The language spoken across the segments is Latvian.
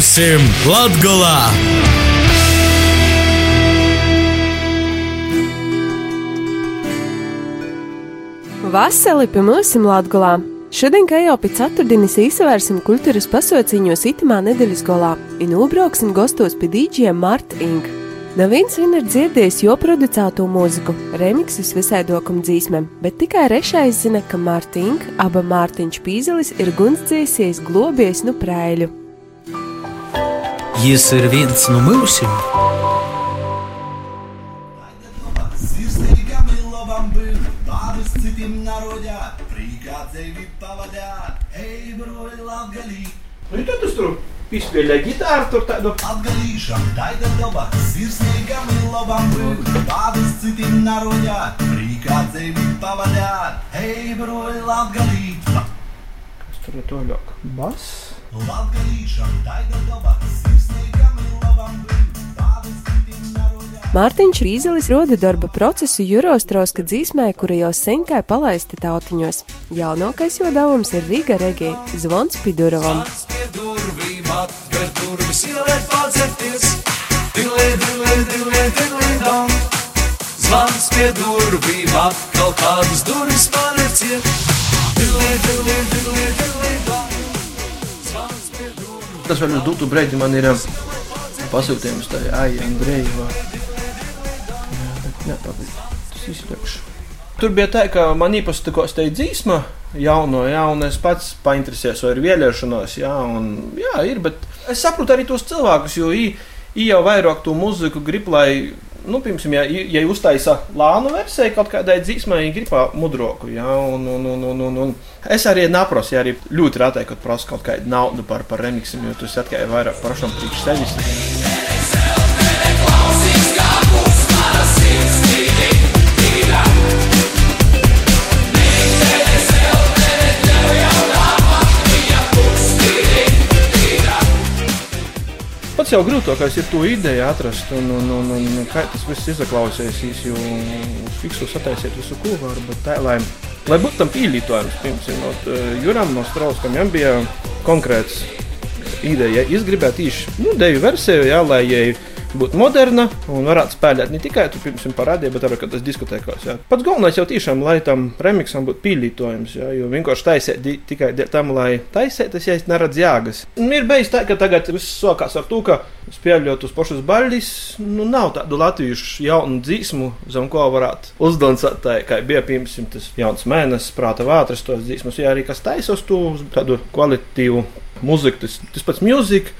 Būsim Latgolā! Vasarī pie mums Latvijā. Šodien, kā jau pēc ceturtdienas, izvērsim kultūras pasauciņos itamā nedēļas golā un nobrauksim gastos pie dīdžiem Marta Ink. Neviens vien ir dzirdējis jo producēto mūziku, remixus visai dokam dzīsmēm, bet tikai rešais zina, ka Marta Ink, aba Mārtiņš Pīzelis ir gunsdziesies globies nu prēļu. Jis ir viens no latgalī. Nu, tad es tur izspēlēju ģitāru, tur tādu Latgalīšam, taida daba, sirsnīgam labam būt, tādus citiem narodā, prīkā dzīvi pavadāt, ej, broļi, latgalī. Tur ir toļāk. Bas. Mārtiņš Rīzelis roda darba procesu Jurostrauska dzīsmē, kura jau senkai palaisti tautiņos. Jaunākais jo devums ir Rīga Regija Zvons Pidurovam. Zvans pie durvīm atkal kādas durvis man Tas vēl uz dūtu breidi man ir um, pasūtījums tā Aija Andrejeva. Nepagaid, tas izļakšu. Tur bija tā, ka man īpaši tā kā steidz dzīsma jauno, jā, un es pats painteresējos, vai ir vēlēšanās, jā, un jā, ir, bet es saprotu arī tos cilvēkus, jo ī, ī jau vairāk to muziku grib, lai, nu, piemēram, ja, ja uztaisa lānu versiju kaut kādai dzīsmai, viņi grib mudroku, jā, un, un, un, un, un, un es arī neprasu, ja arī ļoti rātēju, kad prasu kaut kādu naudu par, par remixiem, jo tas atkai vairāk pašam priekš sevis. Pats jau grūtākais ir to ideju atrast, un, un, un, un, kā tas viss izaklausīsies, jo uz fiksu sataisiet visu kūvaru, bet tā, lai, lai būtu tam pīlītojums, piemēram, no eh, Juram, no Strauskam, jām bija konkrēts ideja, es gribētu īši, nu, deju versiju, jā, lai jai būtu moderna un varētu spēlēt ne tikai tur, piemēram, parādīja, bet arī tas diskotēkos. Jā. Pats galvenais jau tiešām, lai tam remixam būtu pīlītojums, jā, jo vienkārši taisīt di- tikai tam, lai taisīt, tas jāiet neredz jāgas. Un ir bijis tā, ka tagad viss sākās ar to, ka spēļot uz pašas baļģis, nu nav tādu latviešu jaunu dzīsmu, zem ko varētu uzdansēt, tā kā bija, piemēram, tas jauns mēnesis, prāta vētras, tos dzīsmus, ja arī kas taisos to tādu kvalitīvu muziku, tas, tas pats mūzika.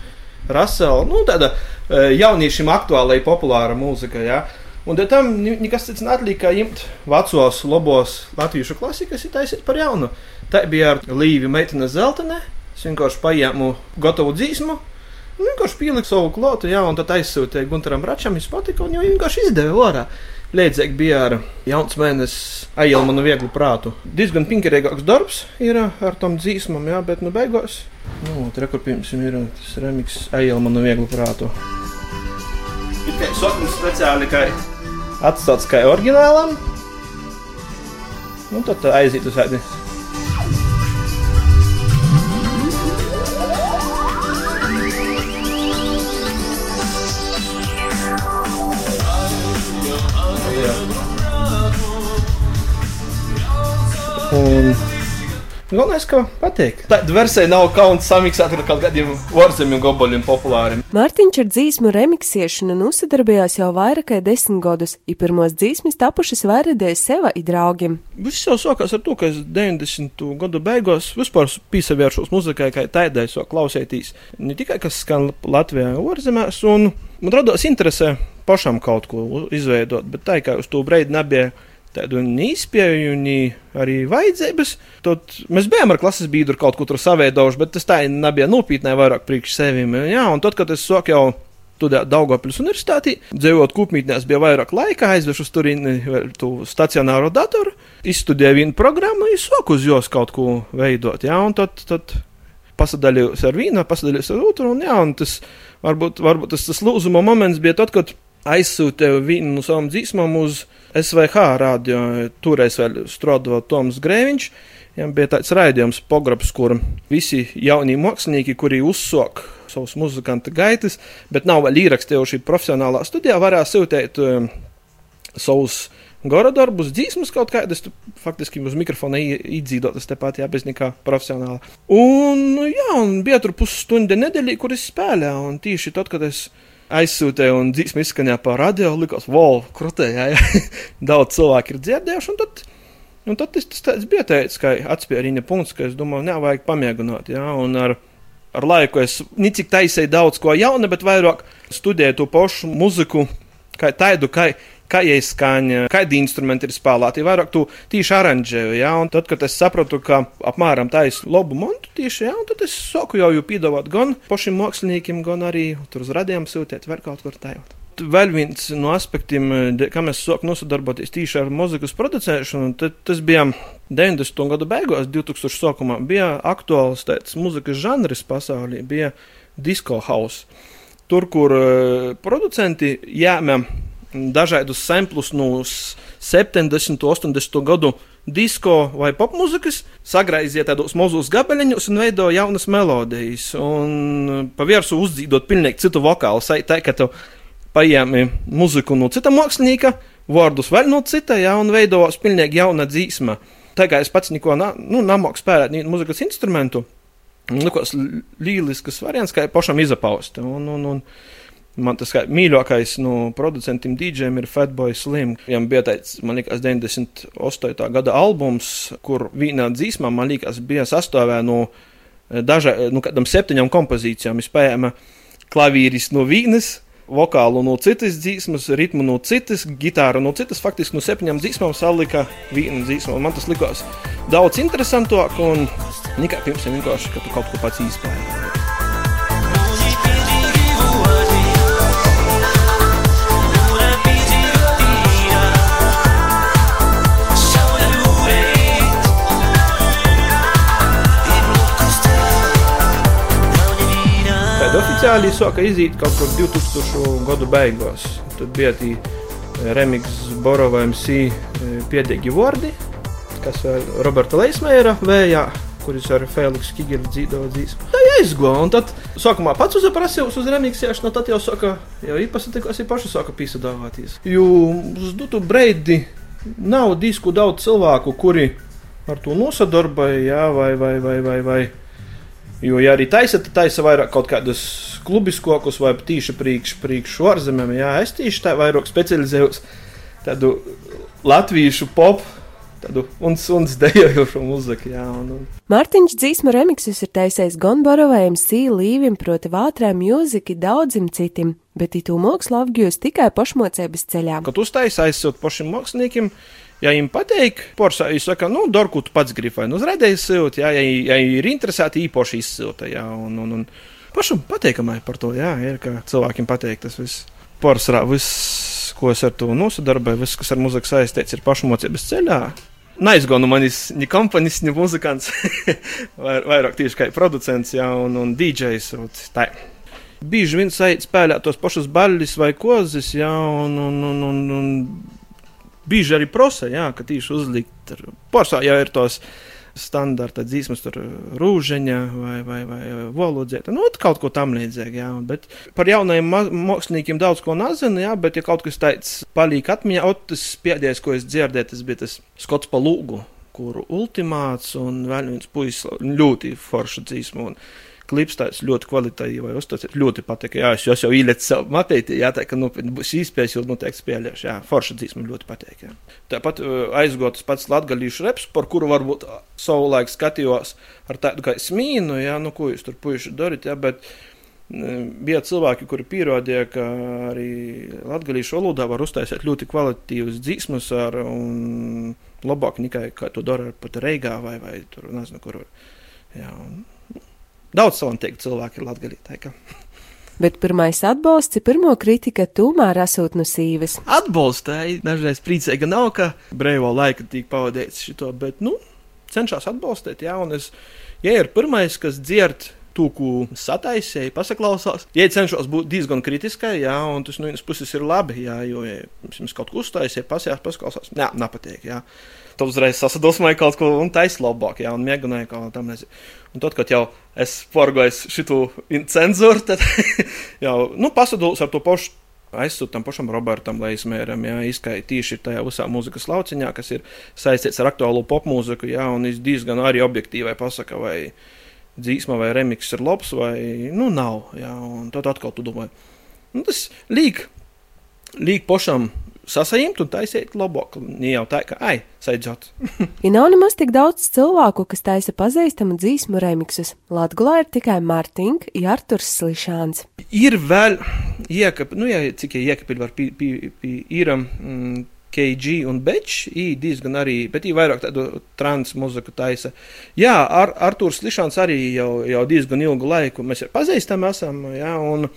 Rasela, nu, tāda e, jauniešiem aktuāla, populāra mūzika. Ja? Un tad tam nekas cits neatlika, kā imt vecos, labos latviešu klasikas, ir taisīt par jaunu. Tā bija ar Līvi Meitene Zeltene. Es vienkārši paņēmu gatavu dzīsmu. un Vienkārši pieliku savu klotu, jā, un tad aizsūtīju Gunteram Račam, viņš patika, un jau vienkārši izdeva ārā. Līdzīgi bija ar jauns mēnesis, aijēlu manu vieglu prātu. Diezgan pinkerīgāks darbs ir ar tom dzīsmam, jā, bet nu beigās. Nu, Rekurpījums ir tas remix, aijēlu manu vieglu prātu. Tikai soknis speciāli, kā atstāts kā oriģinālam. Nu, tad aiziet uz tādu. Un galvenais, ka patīk. Tāda versija nav kauns samiksēt ar kaut kādiem vorzemju goboļiem populāriem. Mārtiņš ar dzīsmu remiksiešanu nosadarbojās jau vairāk kā desmit gadus, ja pirmos dzīsmas tapušas vairādēs seva i draugiem. Viss jau sākās ar to, ka es 90. gadu beigās vispār piesavēršos muzikai, kā tādai so klausētīs. Ne tikai kas skan Latvijā, ārzemēs, un man radās interese pašam kaut ko izveidot, bet tā kā uz to brīdi nebija tādu neizpēju, ni arī vajadzības. Tad mēs bijām ar klases biedru kaut ko tur savaidojuši, bet tas tā nebija nopietnē vairāk priekš sevim. Jā, un tad, kad es sāku jau studēt Daugopils universitātī, dzīvot kūpmītnēs bija vairāk laika, aizvešu uz turieni vēl tu stacionāro datoru, izstudēju vienu programmu, un sāku uz jos kaut ko veidot. Jā, un tad, tad pasadalījos ar vienu, pasadalījos ar otru, un, jā, un tas varbūt, varbūt tas, tas lūzuma moments bija tad, kad aizsūtīju vienu no savām dzīsmām uz SVH radio. Toreiz vēl strādāja Toms Grēviņš. Viņam bija tāds raidījums, pograbs, kur visi jaunie mākslinieki, kuri uzsāk savus muzikanta gaitas, bet nav vēl ierakstījuši profesionālā studijā, varēja sūtīt um, savus gora darbus, dzīsmas kaut kādas, faktiski uz mikrofona iedzīvotas tepat, jā, bez nekā profesionāla. Un, jā, un bija tur pusstunda nedēļā, kur es spēlēju, un tieši tad, kad es aizsūtīju un dzīsma izskanēja pa radio, likās, wow, krutē, jā, jā. daudz cilvēku ir dzirdējuši, un tad, un tad tas, tas tāds bija teicis, ka atspērīņa punkts, ka es domāju, nē, vajag pamēģināt, jā, un ar, ar laiku es nicik taisēju daudz ko jaunu, bet vairāk studēju to pašu muziku, kā tādu, kā kā ieskaņa, kādi instrumenti ir spēlēti. Vairāk tu tieši aranžēji, ja, un tad, kad es sapratu, ka apmēram tā ir labu montu tieši, ja, tad es saku jau, jau piedāvāt gan pašiem māksliniekiem, gan arī tur uz radījām sūtīt, var kaut kur tajot. Vēl viens no aspektiem, kā mēs sākām nosadarboties tieši ar mūzikas producēšanu, tas bija 90. gada beigās, 2000. sākumā, bija aktuāls tāds mūzikas žanrs pasaulē, bija disco house. Tur, kur uh, producenti jāmē dažādus samplus no 70, 80 gadu disko vai popmūzikas, sagraiziet tādos mazos gabaliņos un veido jaunas melodijas. Un pa virsmu uzdzīdot pilnīgi citu vokālu, tā ka tu paņēmi muziku no cita mākslinieka, vārdus vēl no cita, ja, un veidos pilnīgi jauna dzīsma. Tā kā es pats neko na, nu, nemāku spēlēt mūzikas instrumentu, likās lielisks variants, kā pašam izapaust. Un, un, un, Man tas kā mīļākais no producentiem DJiem ir Fatboy Slim. Viņam bija tāds, man liekas, 98. gada albums, kur vienā dzīsmā, man liekas, bija sastāvē no eh, dažādām, nu, kādam septiņām kompozīcijām. Spējām klavīris no vienas, vokālu no citas dzīsmas, ritmu no citas, gitāru no citas. Faktiski no septiņām dzīsmām salika viena dzīsma. Man tas likās daudz interesantāk un nekā pirms vienkārši, ka tu kaut ko pats izpēji. Tad oficiāli sāka iziet kaut kur 2000. gadu beigās. Tad bija tī remix Borova MC piedīgi vārdi, kas ar Roberta Leismēra vējā, kuris ar Feliks Kigiru dzīvo dzīsmu. Tā aizgo, un tad sākumā pats uzaprasījos uz remixēšanu, no tad jau saka, jau īpaši tikās ir paši sāka pīsadāvāties. Jo uz dotu breidi nav disku daudz cilvēku, kuri ar to nosadarboja, jā, vai, vai, vai, vai, vai Jo, ja arī taisa, tad taisa vairāk kaut kādus klubiskokus vai tīši priekš, priekš ārzemēm. Jā, es tīši tā vairāk specializējos tādu latviešu popu. Tādu unusuns dejošu muziku, jā. Un, un. Mārtiņš Dzīsma remixus ir taisījis gan Borovajam, Sīlīvim, proti vātrē mūziki daudzim citiem, bet itū mākslu apgūst tikai pašmocības ceļā. Kad uztaisa aizsūt pašiem māksliniekiem, Ja viņiem patīk, porcelāna, viņi saka, nu, Dorku, tu pats gribi vai nu uzraidēji silti, jā, ja, ja ir interesēti, īpaši izsilta, jā, un, un, un pašam patīkamai par to, jā, ir, ka cilvēkiem patīk tas viss. Porcelāna, viss, ko es ar to nosadarboju, viss, kas ar muziku saistīts, ir pašmocības ceļā. Neaizgāju no manis ne kompānijas, ne muzikants, vairāk tieši kā producents, jā, un, un DJs. Tā. Bieži vien spēlē tos pašus baļļus vai kozis, jā, un, un, un, un, un bieži arī prosa, jā, ka tieši uzlikt. Porcelāna jau ir tos standarta dzīsmas, tur rūžaņa vai, vai, vai valodzēta. Nu, kaut ko tam līdzīgu, jā. Bet par jaunajiem māksliniekiem daudz ko nezinu, jā, bet ja kaut kas tāds paliek atmiņā, ot, tas pēdējais, ko es dzirdēju, tas bija tas Skots pa lūgu, kuru ultimāts un vēl viens puisis ļoti forša dzīsmu. Un, klips tāds ļoti kvalitatīvs, vai uztaisīt. Ļoti patīk. Jā, es, es jau ielicu savu mapēti, jā, tā ka nu, būs īspējas, jau noteikti spēlēšu. Jā, forša dzīsma ļoti patīk. Jā. Tāpat uh, aizgotas pats latgalīšu reps, par kuru varbūt savulaik skatījos ar tādu kā smīnu, jā, nu, ko jūs tur puiši darat, jā, bet bija cilvēki, kuri pierādīja, ka arī latviešu valodā var uztaisīt ļoti kvalitatīvas dzīsmas, ar, un labāk nekā to dara pat Reigā vai, vai tur nezinu, kur. Jā, un, Daudz talantīgu cilvēku ir latgadītāji. Bet pirmais atbalsts, pirmo kritika tomēr esot no sīves. Atbalstāji dažreiz priecēga nav, ka brīvo laika tīk pavadīts šito, bet, nu, cenšas atbalstīt, jā, un es, ja ir pirmais, kas dzirdēt to, ko sataisēji, pasaklausās. Ja cenšos būt diezgan kritiskai, jā, un tas no vienas puses ir labi, jā, jo, ja jums kaut ko uztaisīja, pasījās, paskausās, jā, nepatīk, jā. Tad uzreiz sasadosmoja kaut ko un taisa labāk, jā, un mēģināja kaut ko tam nezinu. Un tad, kad jau es porgoju šo cenzūru, tad jau, nu, pasados ar to pašu aizsūtīt tam pašam Robertam Leismēram, jā, izskaidrot tieši tajā visā mūzikas lauciņā, kas ir saistīts ar aktuālo popmūziku, jā, un viņš diezgan arī objektīvai pasaka, vai dzīsma vai remiks ir labs vai, nu, nav, jā, un tad atkal tu domā, nu, tas līk, līk pašam sasajimt un taisīt labāk. Viņa jau tā, ka, ai, saidzot. ja nav nemaz tik daudz cilvēku, kas taisa pazīstamu dzīsmu remiksus, Latgulā ir tikai Mārtiņš, Jārturs Slišāns. Ir vēl, iekap, nu, jā, cik iekapīt var pie, pie, pie īram. Mm, KG un Bečs, diezgan arī, bet viņi vairāk tādu trans muziku taisa. Jā, Ar, Artūrs Lišāns arī jau, jau diezgan ilgu laiku mēs pazīstam esam, jā, un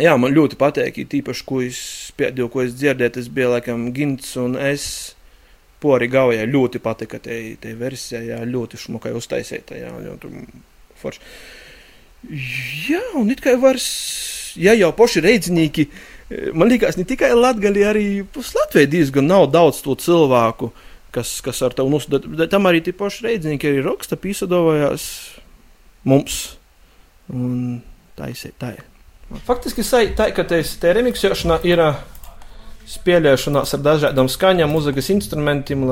Jā, man ļoti patīk, īpaši, ko es pēdējo, ko es dzirdēju, tas bija laikam Gins un es. Pori gaujā ļoti patika te, te versija, jā, ļoti šmukai uztaisīta, jā, ļoti forši. Jā, un it kā vairs, ja jau poši reidznieki, man liekas, ne tikai Latgali, arī pus Latvijai diezgan nav daudz to cilvēku, kas, kas ar tevi nosūta. Tam arī tie paši reidznieki arī raksta, pīsadovājās mums. Un tā ir tā. Ir. Faktiski tā, ka te remixēšana ir spēlēšanās ar dažādām skaņām, mūzikas instrumentiem.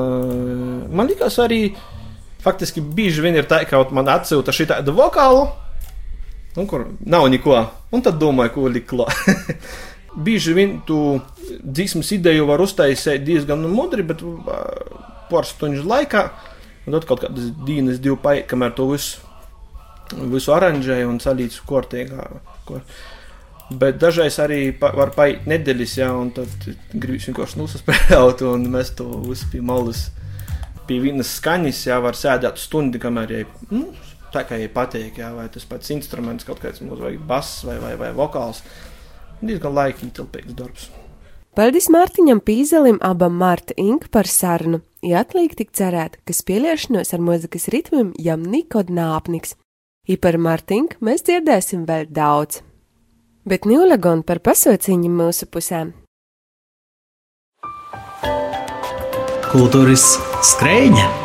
Man liekas, arī faktiski bieži vien ir tā, ka man atsūta šī tāda vokāla, un kur nav neko, un tad domāju, ko likt klāt. bieži vien tu dzīsmas ideju var uztaisīt diezgan mudri, bet pāris stundu laikā, un tad kaut kādas dienas, divi paigi, kamēr to visu, visu aranžēju un salīdzu kortīgā. Ko. Bet dažreiz arī pa, var paiet nedēļas, jā, un tad gribas vienkārši nosaspēlēt, un mēs to visu pie malas, pie vienas skaņas, jā, var sēdēt stundu, kamēr jai, nu, tā kā jai patīk, jā, vai tas pats instruments, kaut kāds mums vai bass vai, vai, vai vokāls. Diezgan laika tilpīgs darbs. Paldies Mārtiņam Pīzelim, abam Mārta Ink par sarunu. Ja atliek tik cerēt, ka spēlēšanos ar mūzikas ritmiem jam nikod nāpniks. I par Mārtinku mēs dzirdēsim vēl daudz bet Nīlagon par pasauciņu mūsu pusēm. Kultūras skrējņa!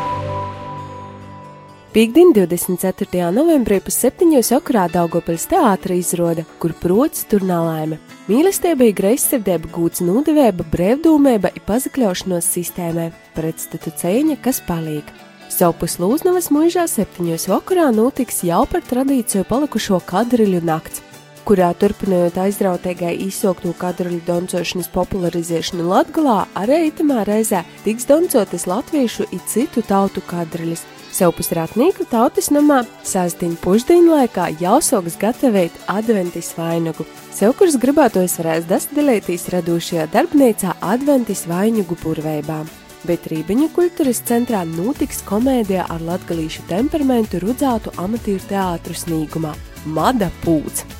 Piektdien, 24. novembrī pusseptiņos okrā Daugopils teātra izrāda, kur prots tur nalaime. Mīlestība, greizsirdība, gūts nūdevēba, brēvdūmēba ir pazakļaušanos sistēmai, pretstatu cēņa, kas palīk. Savu Lūznavas mūžā septiņos vakarā notiks jau par tradīciju palikušo kadriļu nakts kurā turpinot aizrautīgai izsokto kadruļu doncošanas popularizēšanu Latgalā, arī itamā reizē tiks doncotas latviešu un citu tautu kadruļus. Sevpus ratnīku tautas namā sāstīņu pušdiņu laikā soks gatavēt adventis vainagu. Sev, kurš gribētos varēs dasdalīties radošajā darbnīcā adventis vainagu burveibā. Bet Rībiņu kultūras centrā notiks komēdija ar latgalīšu temperamentu rudzātu amatieru teātru sniegumā – Mada Pūts.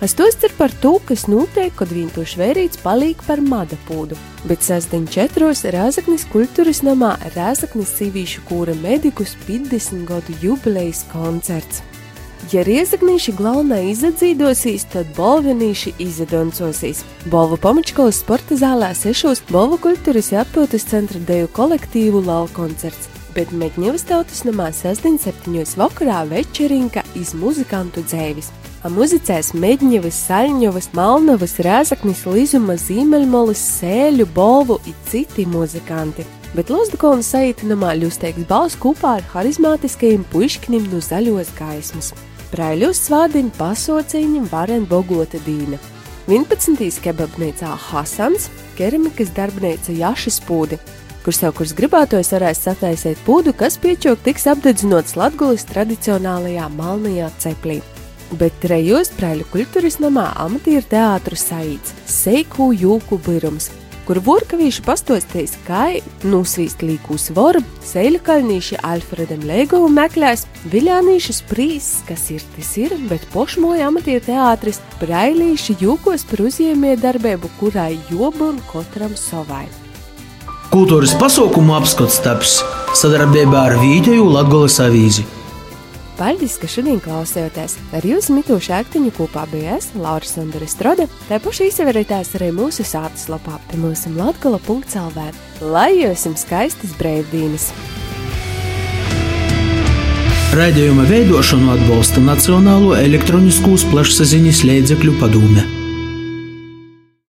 To izceru par to, kas notiek, kad vienkārši vērīts paliek par madapūdu. Bet sestdien četros Rēzaknis kultūras namā Rēzaknis cīvīšu kūra medikus 50 gadu jubilejas koncerts. Ja riezaknīši galvenā izadzīdosīs, tad bolvenīši izadoncosīs. Bolvu pamačkolas sporta zālē sešos Bolvu kultūras atpūtas centra deju kolektīvu lal koncerts. Bet Meģņevas tautas namā sestdien septiņos vakarā večerinka iz muzikantu dzēvis. Muzicēs Medņevas, Saļņovas, Malnavas, Rēzaknis, Lizuma, Zīmeļmolis, Sēļu, Bolvu un citi muzikanti. Bet Lozdakona saītinamā ļusteiks balss kopā ar harizmātiskajiem puišknim no zaļos gaismas. Praiļus svādiņu pasociņam varen bogota dīna. 11. kebabnīcā Hasans, keramikas darbnīca Jašas pūdi, kur sev kurs gribētos varēs sataisīt pūdu, kas piečok tiks apdedzinots Latgulis tradicionālajā malnajā ceplī bet trejos Prēļu kultūras namā amatieru teātru saīts Seiku jūku birums, kur burkavīši pastostīs, kā nusvīst līku svoru, sēļu kalnīši Alfredam Leigovu meklēs, viļānīši sprīs, kas ir tas ir, bet pošmoja amatieru teātris Prailīši jūkos par uzņēmē darbību, kurai jobu un katram savai. Kultūras pasaukumu apskats taps sadarbībā ar Vīģeju Latgolas avīzi. Paldies, ka šodien klausījāties. Ar jūsu mitošu aktiņu kopā bija es, Laura Sandra Strode. Tā paša izsaverītās arī mūsu sātas lapā pie mūsu latgala.lv. Lai jums skaistas brīvdienas! Raidījuma veidošanu atbalsta Nacionālo elektroniskos plašsaziņas līdzekļu padome.